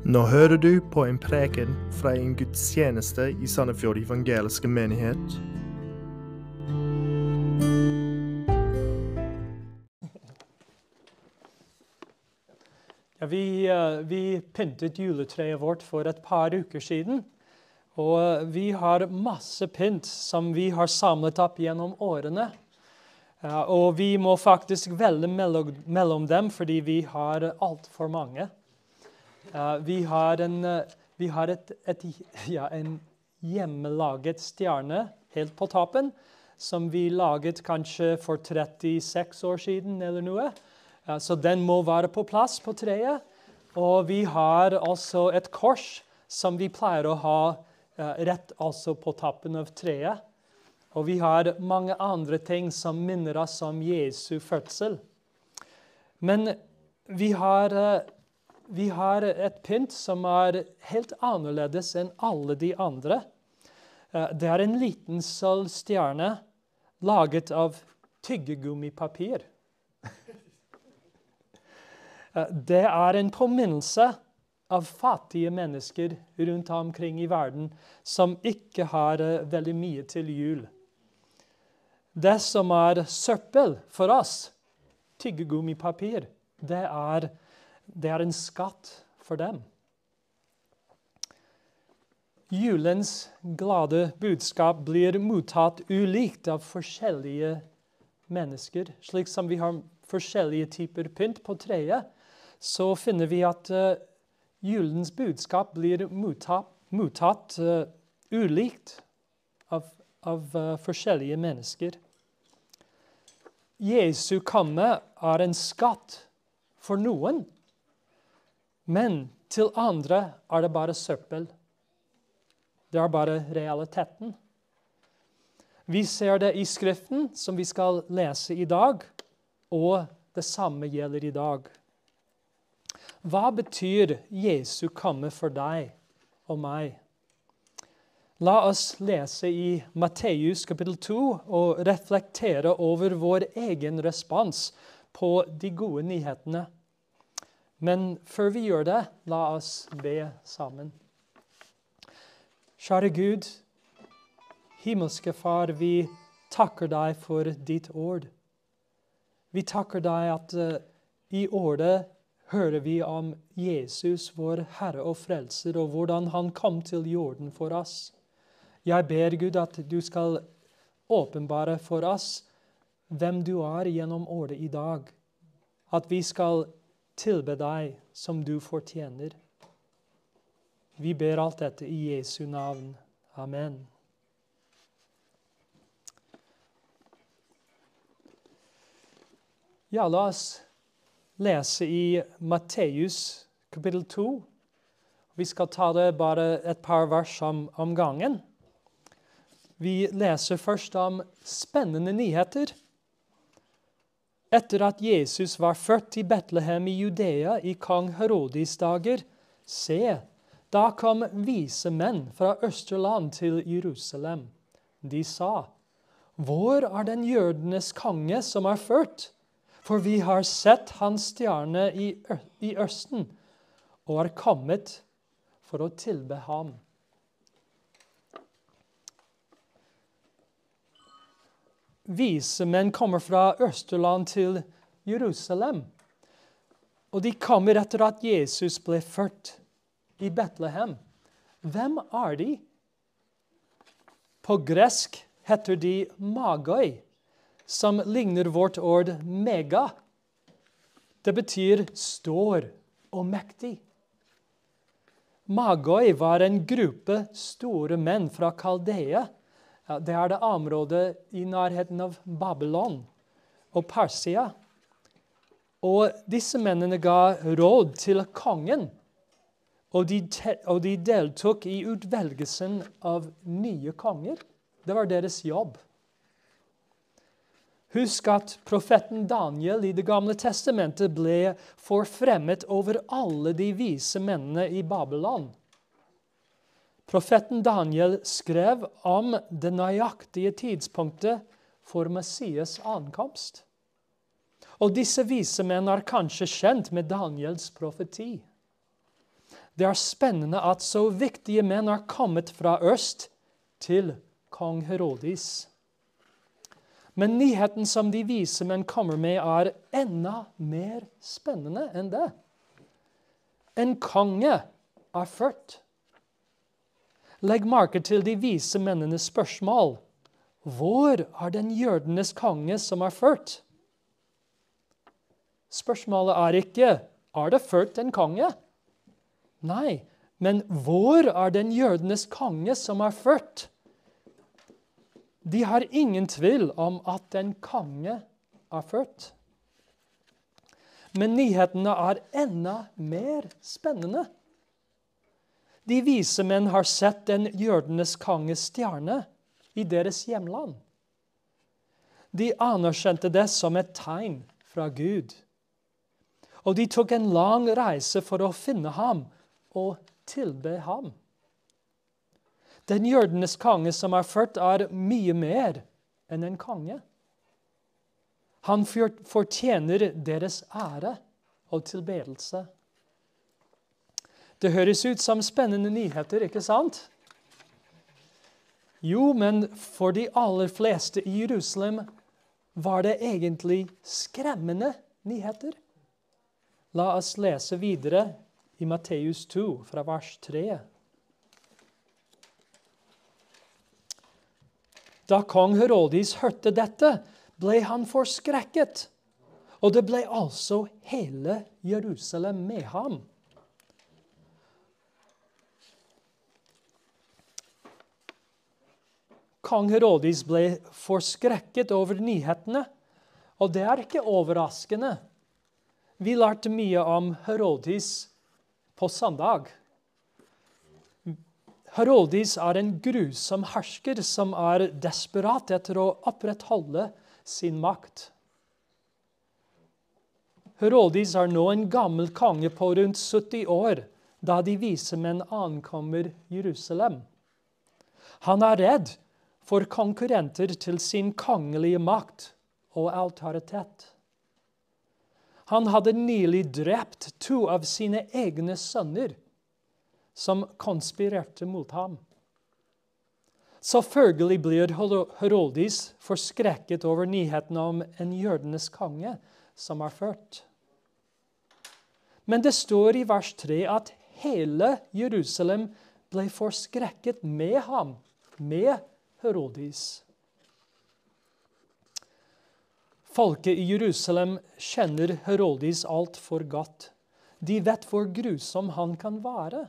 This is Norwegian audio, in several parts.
Nå hører du på en preken fra en gudstjeneste i Sandefjord evangeliske menighet. Ja, vi, eh, vi pyntet juletreet vårt for et par uker siden. Og eh, vi har masse pynt som vi har samlet opp gjennom årene. Og vi må faktisk velge mellom dem fordi vi har altfor mange. Ja, vi har, en, eh, vi har et, et, ja, en hjemmelaget stjerne helt på toppen, som vi laget kanskje for 36 år siden eller noe. Ja, så den må være på plass på treet. Og vi har også et kors som vi pleier å ha rett altså på toppen av treet. Og vi har mange andre ting som minner oss om Jesu fødsel. Men vi har, vi har et pynt som er helt annerledes enn alle de andre. Uh, det er en liten sølvstjerne laget av tyggegummipapir. Eh, det er en påminnelse av fattige mennesker rundt omkring i verden som ikke har eh, veldig mye til jul. Det som er søppel for oss, tyggegummipapir, det er, det er en skatt for dem. Julens glade budskap blir mottatt ulikt av forskjellige mennesker. Slik som vi har forskjellige typer pynt på treet, så finner vi at uh, julens budskap blir mottatt, mottatt uh, ulikt av, av uh, forskjellige mennesker. Jesu komme er en skatt for noen, men til andre er det bare søppel. Det er bare realiteten. Vi ser det i Skriften, som vi skal lese i dag, og det samme gjelder i dag. Hva betyr Jesu komme for deg og meg? La oss lese i Matteus kapittel 2 og reflektere over vår egen respons på de gode nyhetene. Men før vi gjør det, la oss be sammen. Kjære Gud, himmelske Far, vi takker deg for ditt ord. Vi takker deg at uh, i ordet hører vi om Jesus, vår Herre og Frelser, og hvordan han kom til jorden for oss. Jeg ber Gud at du skal åpenbare for oss hvem du er gjennom året i dag. At vi skal tilbe deg som du fortjener. Vi ber alt dette i Jesu navn. Amen. Ja, la oss lese i Matteus kapittel 2. Vi skal ta det bare et par vers om, om gangen. Vi leser først om spennende nyheter. Etter at Jesus var født i Betlehem i Judea i kong Herodis dager, se, da kom vise menn fra Østerland til Jerusalem. De sa, Hvor er den jødenes konge som er født? For vi har sett hans stjerne i, i Østen og er kommet for å tilbe ham. Vise menn kommer fra Østerland til Jerusalem. Og de kommer etter at Jesus ble født i Betlehem. Hvem er de? På gresk heter de magoi som ligner vårt ord mega. Det betyr stor og mektig. Magoi var en gruppe store menn fra Kaldea. Det er det området i nærheten av Babylon og Persia. Og disse mennene ga råd til kongen, og de, og de deltok i utvelgelsen av nye konger. Det var deres jobb. Husk at profeten Daniel i Det gamle testamentet ble forfremmet over alle de vise mennene i Babylon. Profeten Daniel skrev om det nøyaktige tidspunktet for Messias ankomst. Og disse vise menn er kanskje kjent med Daniels profeti. Det er spennende at så viktige menn har kommet fra øst til kong Herodis. Men nyheten som de vise menn kommer med, er enda mer spennende enn det. En konge er født. Legg merke til de vise mennenes spørsmål. Hvor er den jødenes konge som er født? Spørsmålet er ikke er det født en konge. Nei, men hvor er den jødenes konge som er født? De har ingen tvil om at en konge er født. Men nyhetene er enda mer spennende. De vise menn har sett den jødenes konges stjerne i deres hjemland. De anerkjente det som et tegn fra Gud. Og de tok en lang reise for å finne ham og tilbe ham. Den jødenes konge som er født, er mye mer enn en konge. Han fortjener deres ære og tilbedelse. Det høres ut som spennende nyheter, ikke sant? Jo, men for de aller fleste i Jerusalem var det egentlig skremmende nyheter. La oss lese videre i Matteus 2, fra vers 3. Da kong Herodis hørte dette, ble han forskrekket. Og det ble altså hele Jerusalem med ham. Kong Herodis ble forskrekket over nyhetene, og det er ikke overraskende. Vi lærte mye om Herodis på søndag. Herodis er en grusom hersker som er desperat etter å opprettholde sin makt. Herodis er nå en gammel konge på rundt 70 år da de vise menn ankommer Jerusalem. Han er redd for konkurrenter til sin kongelige makt og autoritet. Han hadde nylig drept to av sine egne sønner som konspirerte mot ham. Selvfølgelig blir Herodis forskrekket over nyheten om en jødenes konge som er født. Men det står i vers 3 at hele Jerusalem ble forskrekket med ham, med Herodis. Folket i Jerusalem kjenner Herodis altfor godt. De vet hvor grusom han kan være.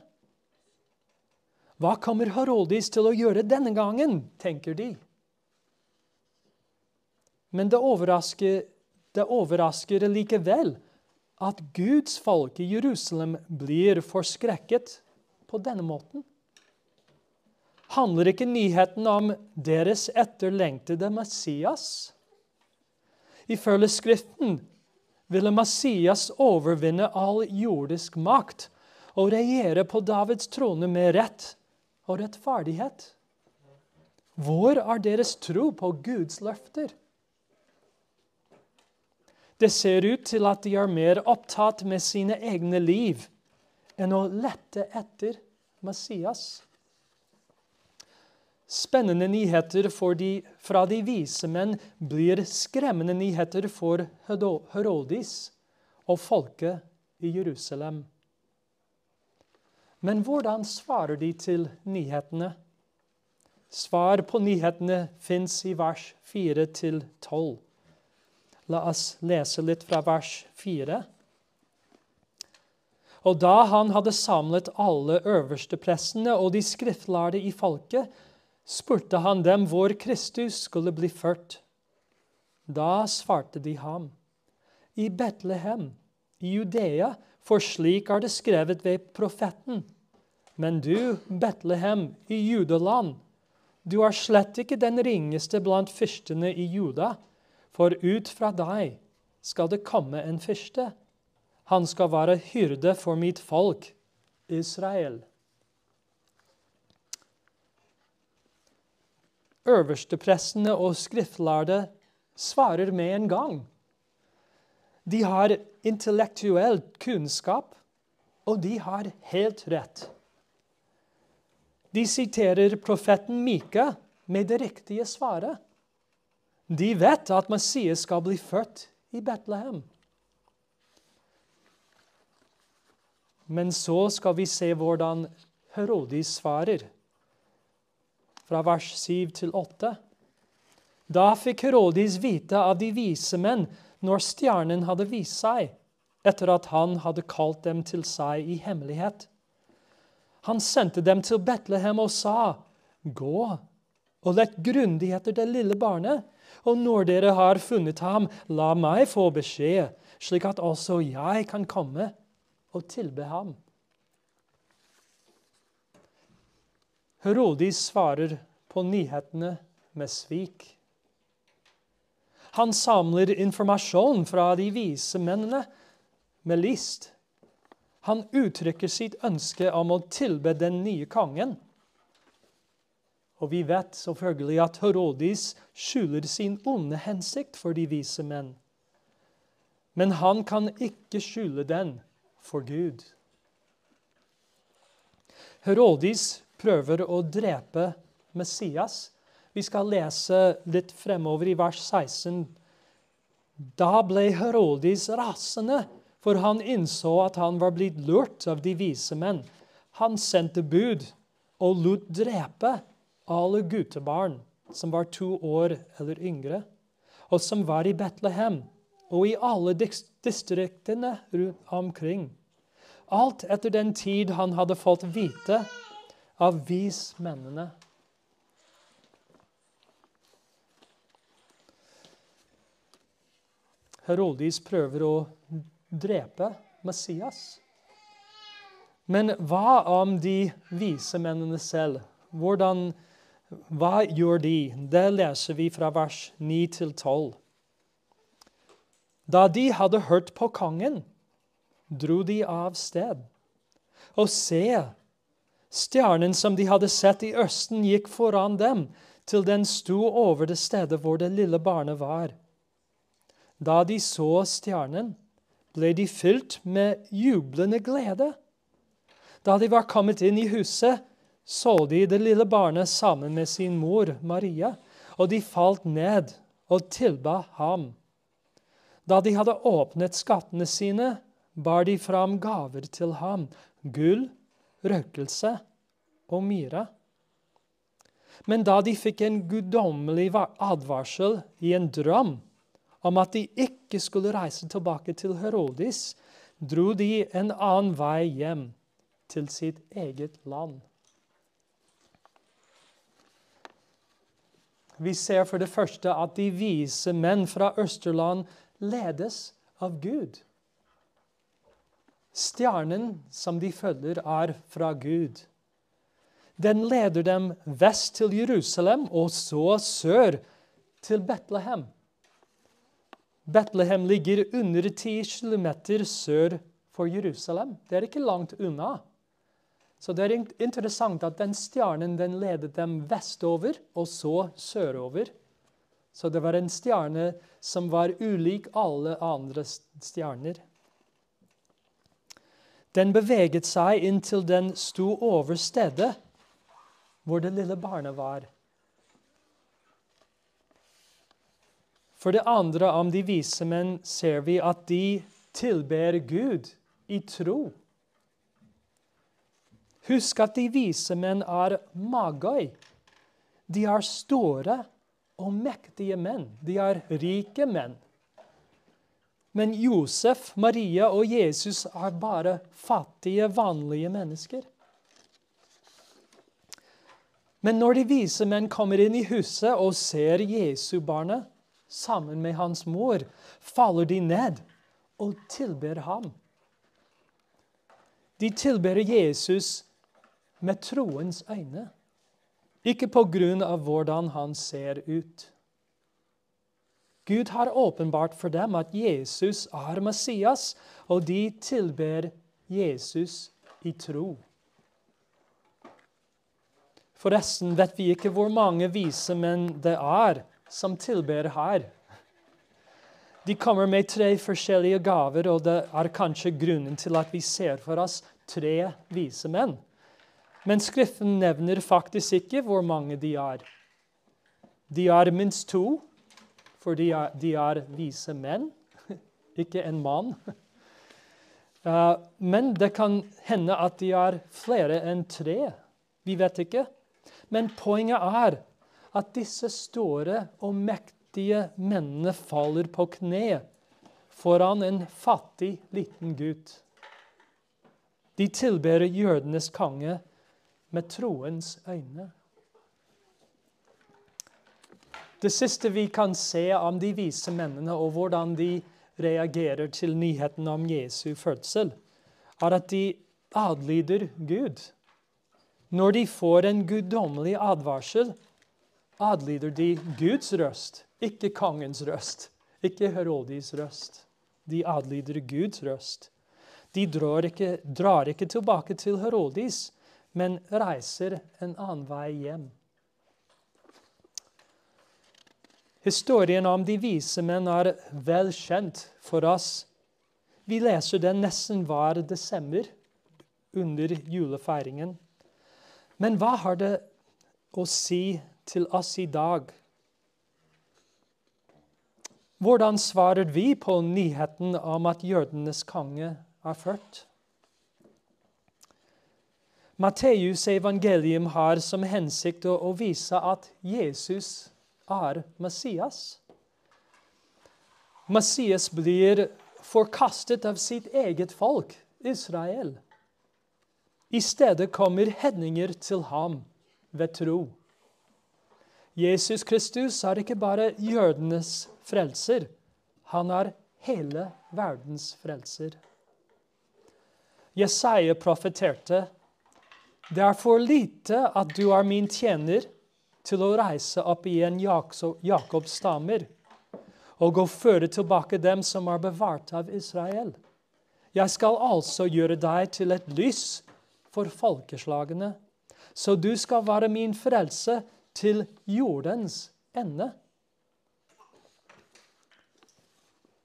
Hva kommer Herodis til å gjøre denne gangen, tenker de. Men det overrasker, det overrasker likevel at Guds folk i Jerusalem blir forskrekket på denne måten. Handler ikke nyheten om deres etterlengtede Messias? Ifølge Skriften ville Messias overvinne all jordisk makt og regjere på Davids trone med rett og rettferdighet? Hvor er deres tro på Guds løfter? Det ser ut til at de er mer opptatt med sine egne liv enn å lette etter Messias. Spennende nyheter de, fra de vise menn blir skremmende nyheter for Herodis og folket i Jerusalem. Men hvordan svarer de til nyhetene? Svar på nyhetene fins i vers 4-12. La oss lese litt fra vers 4. Og da han hadde samlet alle øversteprestene og de skriftlærde i folket, spurte han dem hvor Kristus skulle bli ført. Da svarte de ham, i Betlehem, i Judea, for slik er det skrevet ved profeten. Men du, Betlehem i Judaland, du er slett ikke den ringeste blant fyrstene i Juda, for ut fra deg skal det komme en fyrste. Han skal være hyrde for mitt folk, Israel. Øversteprestene og skriftlærde svarer med en gang. De har intellektuell kunnskap, Og de har helt rett. De siterer profeten Mika med det riktige svaret. De vet at Messias skal bli født i Betlehem. Men så skal vi se hvordan Herodis svarer. Fra vers 7 til 8. Da fikk Herodis vite av de vise menn når stjernen hadde vist seg, etter at han hadde kalt dem til seg i hemmelighet. Han sendte dem til Betlehem og sa, Gå og lett grundig etter det lille barnet, og når dere har funnet ham, la meg få beskjed, slik at også jeg kan komme og tilbe ham. Herodis svarer på nyhetene med svik. Han samler informasjon fra de vise mennene med list. Han uttrykker sitt ønske om å tilbe den nye kongen. Og vi vet selvfølgelig at Herodis skjuler sin onde hensikt for de vise menn. Men han kan ikke skjule den for Gud. Herodis prøver å drepe Messias. Vi skal lese litt fremover i vers 16. Da ble Herodis rasende, for han innså at han var blitt lurt av de vise menn. Han sendte bud og lot drepe alle guttebarn som var to år eller yngre, og som var i Betlehem og i alle distriktene rundt omkring. Alt etter den tid han hadde fått vite av vismennene. Herodis prøver å drepe Messias. Men hva om de vise mennene selv? Hvordan, hva gjør de? Det leser vi fra vers 9 til 12. Da de hadde hørt på kongen, dro de av sted. Og se, stjernen som de hadde sett i østen, gikk foran dem, til den sto over det stedet hvor det lille barnet var. Da de så stjernen, ble de fylt med jublende glede. Da de var kommet inn i huset, så de det lille barnet sammen med sin mor Maria, og de falt ned og tilba ham. Da de hadde åpnet skattene sine, bar de fram gaver til ham, gull, røkelse og myre. Men da de fikk en guddommelig advarsel i en drøm om at de ikke skulle reise tilbake til Herodis, dro de en annen vei hjem, til sitt eget land. Vi ser for det første at de vise menn fra Østerland ledes av Gud. Stjernen som de følger, er fra Gud. Den leder dem vest til Jerusalem og så sør til Betlehem. Betlehem ligger under 10 km sør for Jerusalem. Det er ikke langt unna. Så det er interessant at den stjernen den ledet dem vestover og så sørover. Så det var en stjerne som var ulik alle andre stjerner. Den beveget seg inntil den sto over stedet hvor det lille barnet var. For det andre om de vise menn ser vi at de tilber Gud i tro. Husk at de vise menn er magøy. De er store og mektige menn. De er rike menn. Men Josef, Maria og Jesus er bare fattige, vanlige mennesker. Men når de vise menn kommer inn i huset og ser Jesu-barnet sammen med hans mor, faller de ned og tilber ham. De tilber Jesus med troens øyne. Ikke på grunn av hvordan han ser ut. Gud har åpenbart for dem at Jesus er Messias, og de tilber Jesus i tro. Forresten vet vi ikke hvor mange vise menn det er som tilber her. De kommer med tre forskjellige gaver, og det er kanskje grunnen til at vi ser for oss tre vise menn. Men Skriften nevner faktisk ikke hvor mange de er. De er minst to, for de er, de er vise menn, ikke en mann. Uh, men det kan hende at de er flere enn tre. Vi vet ikke. Men poenget er at disse store og mektige mennene faller på kne foran en fattig, liten gutt. De tilber jødenes konge med troens øyne. Det siste vi kan se om de vise mennene, og hvordan de reagerer til nyheten om Jesu fødsel, er at de adlyder Gud. Når de får en guddommelig advarsel, adlyder de Guds røst, ikke kongens røst, ikke Herodis røst. De adlyder Guds røst. De drar ikke, drar ikke tilbake til Herodis, men reiser en annen vei hjem. Historien om de vise menn er velkjent for oss. Vi leser den nesten hver desember under julefeiringen. Men hva har det å si til oss i dag? Hvordan svarer vi på nyheten om at jødenes konge er født? Matteus' evangelium har som hensikt å, vise at Jesus er Messias. Messias blir forkastet av sitt eget folk, Israel. I stedet kommer hedninger til ham ved tro. Jesus Kristus er ikke bare jødenes frelser. Han er hele verdens frelser. Jesaja profeterte det er for lite at du er min tjener til å reise opp igjen Jakobs stammer og å føre tilbake dem som er bevart av Israel. Jeg skal altså gjøre deg til et lys for folkeslagene, så du skal være min frelse til jordens ende.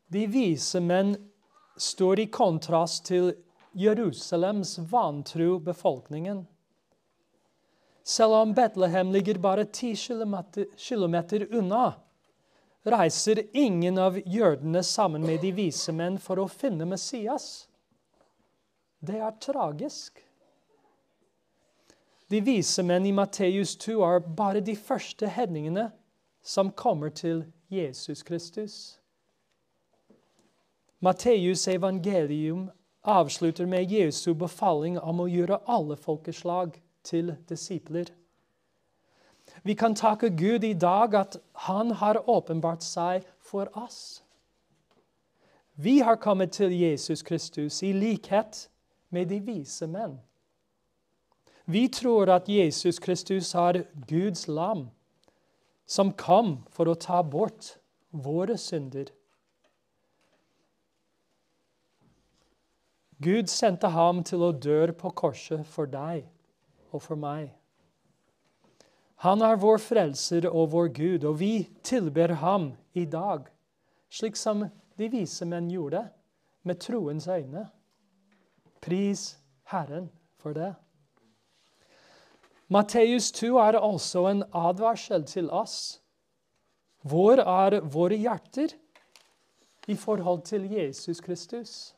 De vise menn står i kontrast til Jerusalems vantro befolkningen. Selv om Betlehem ligger bare ti kilometer unna, reiser ingen av jødene sammen med de vise menn for å finne Messias. Det er tragisk. De vise menn i Matteus 2 er bare de første hedningene som kommer til Jesus Kristus. Matteus' evangelium avslutter med Jesu befaling om å gjøre alle folkeslag til disipler. Vi kan takke Gud i dag at Han har åpenbart seg for oss. Vi har kommet til Jesus Kristus i likhet med de vise menn. Vi tror at Jesus Kristus har Guds lam, som kom for å ta bort våre synder. Gud sendte ham til å dø på korset for deg og for meg. Han er vår frelser og vår Gud, og vi tilber ham i dag, slik som de vise menn gjorde, med troens øyne. Pris Herren for det. Matteus 2 er altså en advarsel til oss. Hvor er våre hjerter i forhold til Jesus Kristus?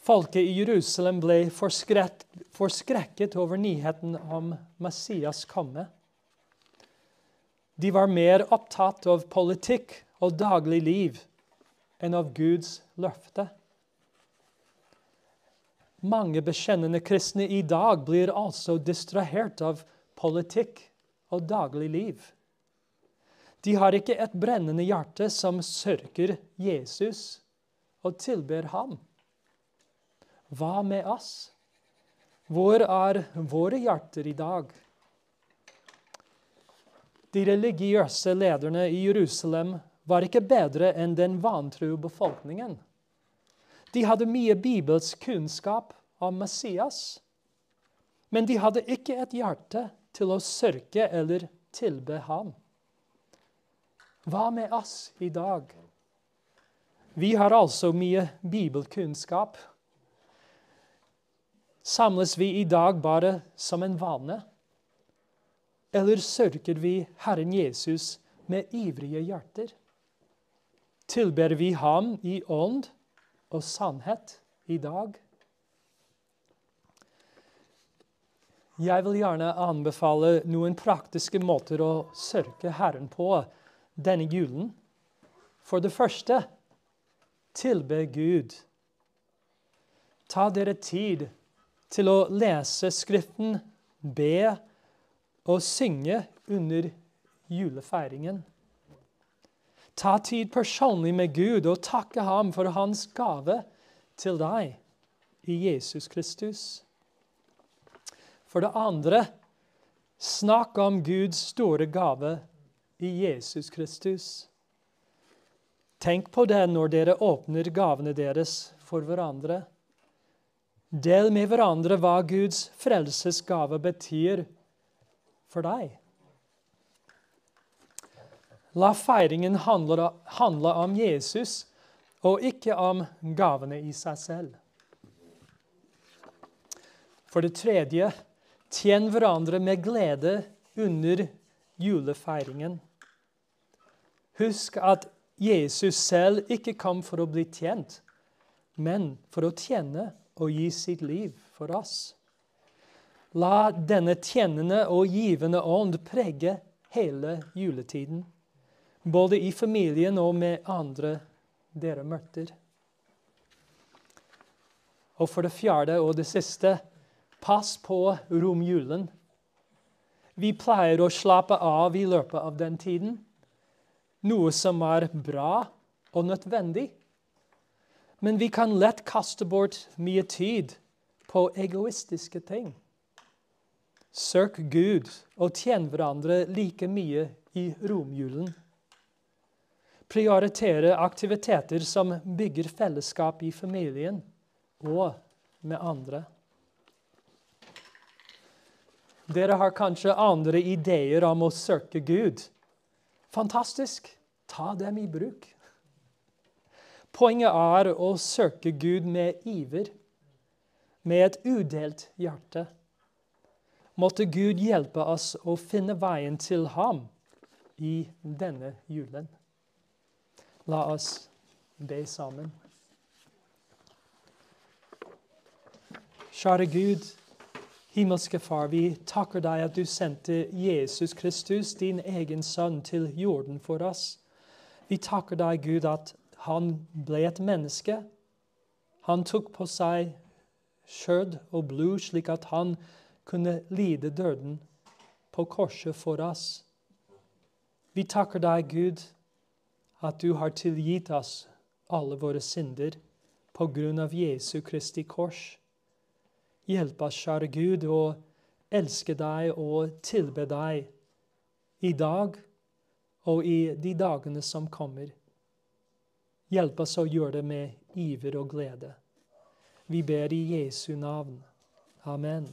Folket i Jerusalem ble forskrekket over nyheten om Messias komme. De var mer opptatt av politikk og daglig liv enn av Guds løfte. Mange bekjennende kristne i dag blir altså distrahert av politikk og daglig liv. De har ikke et brennende hjerte som sørger Jesus og tilber ham. Hva med oss? Hvor er våre hjerter i dag? De religiøse lederne i Jerusalem var ikke bedre enn den vantro befolkningen. De hadde mye bibelsk kunnskap om Messias, men de hadde ikke et hjerte til å sørge eller tilbe ham. Hva med oss i dag? Vi har altså mye bibelkunnskap. Samles vi i dag bare som en vane? Eller sørger vi Herren Jesus med ivrige hjerter? Tilber vi ham i ånd og sannhet i dag? Jeg vil gjerne anbefale noen praktiske måter å søke Herren på denne julen. For det første tilbe Gud. Ta dere tid til å lese Skriften, be og synge under julefeiringen. Ta tid personlig med Gud og takke ham for hans gave til deg i Jesus Kristus. For det andre, snakk om Guds store gave i Jesus Kristus. Tenk på det når dere åpner gavene deres for hverandre. Del med hverandre hva Guds frelsesgave betyr for deg. La feiringen handle, om Jesus og ikke om gavene i seg selv. For det tredje, tjen hverandre med glede under julefeiringen. Husk at Jesus selv ikke kom for å bli tjent, men for å tjene og gi sitt liv for oss. La denne tjenende og givende ånd prege hele juletiden, både i familien og med andre dere møter. Og for det fjerde og det siste pass på romjulen. Vi pleier å slappe av i løpet av den tiden, noe som er bra og nødvendig. Men vi kan lett kaste bort mye tid på egoistiske ting. Søk Gud og tjen hverandre like mye i romjulen. Prioritere aktiviteter som bygger fellesskap i familien og med andre. Dere har kanskje andre ideer om å søke Gud. Fantastisk! Ta dem i bruk. Poenget er å søke Gud med iver, med et udelt hjerte. Måtte Gud hjelpe oss å finne veien til ham i denne julen. La oss be sammen. Kjære Gud, himmelske Far, vi takker deg at du sendte Jesus Kristus, din egen sønn, til jorden for oss. Vi takker deg, Gud, at han ble et menneske. Han tok på seg skjød og blod, slik at han kunne lide døden på korset for oss. Vi takker deg, Gud, at du har tilgitt oss alle våre synder på grunn av Jesu Kristi kors. Hjelp oss, kjære Gud, å elske deg og tilbe deg i dag og i de dagene som kommer. Hjelp oss å gjøre det med iver og glede. Vi ber i Jesu navn. Amen.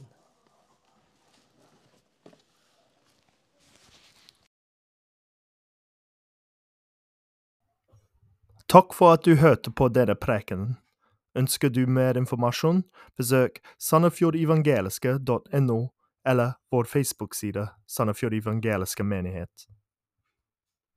Takk for at du hørte på denne prekenen. Ønsker du mer informasjon, besøk sandefjordevangeliske.no eller vår Facebook-side Sandefjord evangeliske menighet.